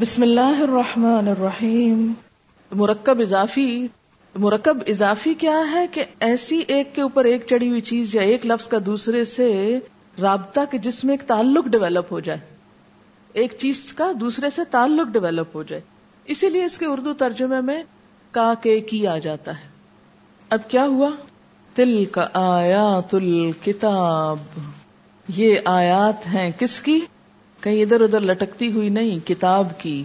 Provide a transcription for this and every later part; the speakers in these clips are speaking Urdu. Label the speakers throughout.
Speaker 1: بسم اللہ الرحمن الرحیم۔ مرکب اضافی مرکب اضافی کیا ہے کہ ایسی ایک کے اوپر ایک چڑی ہوئی چیز یا ایک لفظ کا دوسرے سے رابطہ کے جس میں ایک تعلق ڈیولپ ہو جائے۔ ایک چیز کا دوسرے سے تعلق ڈیولپ ہو جائے۔ اسی لیے اس کے اردو ترجمے میں کا کے کی آ جاتا ہے۔ اب کیا ہوا؟ تل کا آیات الکتاب یہ آیات ہیں کس کی؟ کہیں ادھر ادھر لٹکتی ہوئی نہیں، کتاب کی۔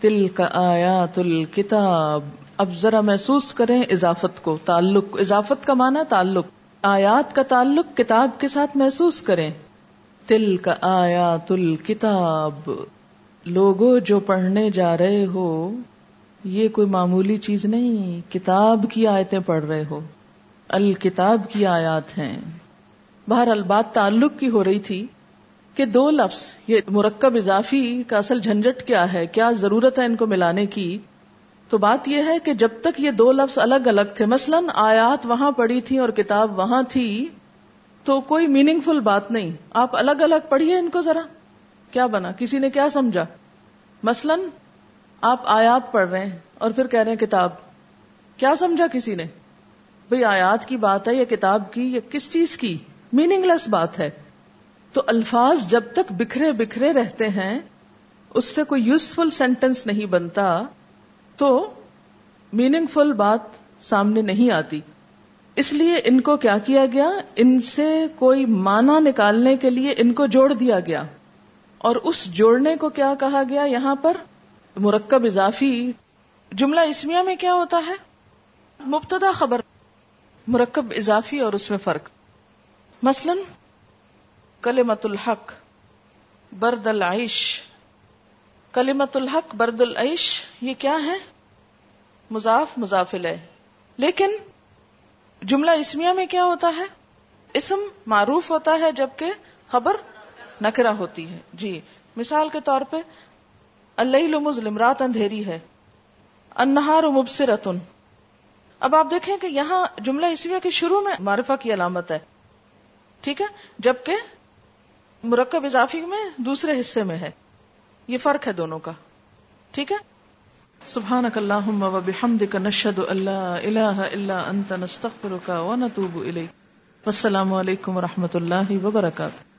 Speaker 1: تل کا آیات الکتاب۔ اب ذرا محسوس کریں اضافت کو، تعلق۔ اضافت کا معنی تعلق۔ آیات کا تعلق کتاب کے ساتھ محسوس کریں۔ تل کا آیات الکتاب۔ لوگوں جو پڑھنے جا رہے ہو، یہ کوئی معمولی چیز نہیں، کتاب کی آیتیں پڑھ رہے ہو۔ الکتاب کی آیات ہیں۔ بہر البات تعلق کی ہو رہی تھی۔ کہ دو لفظ، یہ مرکب اضافی کا اصل جھنجٹ کیا ہے، کیا ضرورت ہے ان کو ملانے کی؟ تو بات یہ ہے کہ جب تک یہ دو لفظ الگ الگ تھے، مثلا آیات وہاں پڑی تھی اور کتاب وہاں تھی، تو کوئی میننگ فل بات نہیں۔ آپ الگ الگ پڑھیے ان کو ذرا۔ کیا بنا؟ کسی نے کیا سمجھا؟ مثلا آپ آیات پڑھ رہے ہیں اور پھر کہہ رہے ہیں کتاب۔ کیا سمجھا کسی نے؟ بھئی آیات کی بات ہے یا کتاب کی یا کس چیز کی؟ میننگ لیس بات ہے۔ تو الفاظ جب تک بکھرے بکھرے رہتے ہیں، اس سے کوئی یوزفل سینٹینس نہیں بنتا، تو میننگ فل بات سامنے نہیں آتی۔ اس لیے ان کو کیا کیا گیا؟ ان سے کوئی معنی نکالنے کے لیے ان کو جوڑ دیا گیا۔ اور اس جوڑنے کو کیا کہا گیا یہاں پر؟ مرکب اضافی۔ جملہ اسمیا میں کیا ہوتا ہے؟ مبتدا خبر۔ مرکب اضافی اور اس میں فرق۔ مثلاً کلیمت الحق، برد العیش. کلیمت الحق، برد العیش، یہ کیا ہے؟ مضاف مضافل ہے لیکن جملہ اسمیا میں کیا ہوتا ہے؟ اسم معروف ہوتا ہے جبکہ خبر نکرا ہوتی ہے۔ جی مثال کے طور پہ اللہ مظلم، رات اندھیری ہے انہار مبصرتن. اب آپ دیکھیں کہ یہاں جملہ اسمیا کے شروع میں معرفہ کی علامت ہے، ٹھیک ہے؟ جبکہ مرکب اضافی میں دوسرے حصے میں ہے۔ یہ فرق ہے دونوں کا۔ ٹھیک ہے؟ سبحان اللہ نشد اللہ اللہ الا انت نستغفرک و نتوب السلام علیکم و رحمۃ اللہ وبرکاتہ۔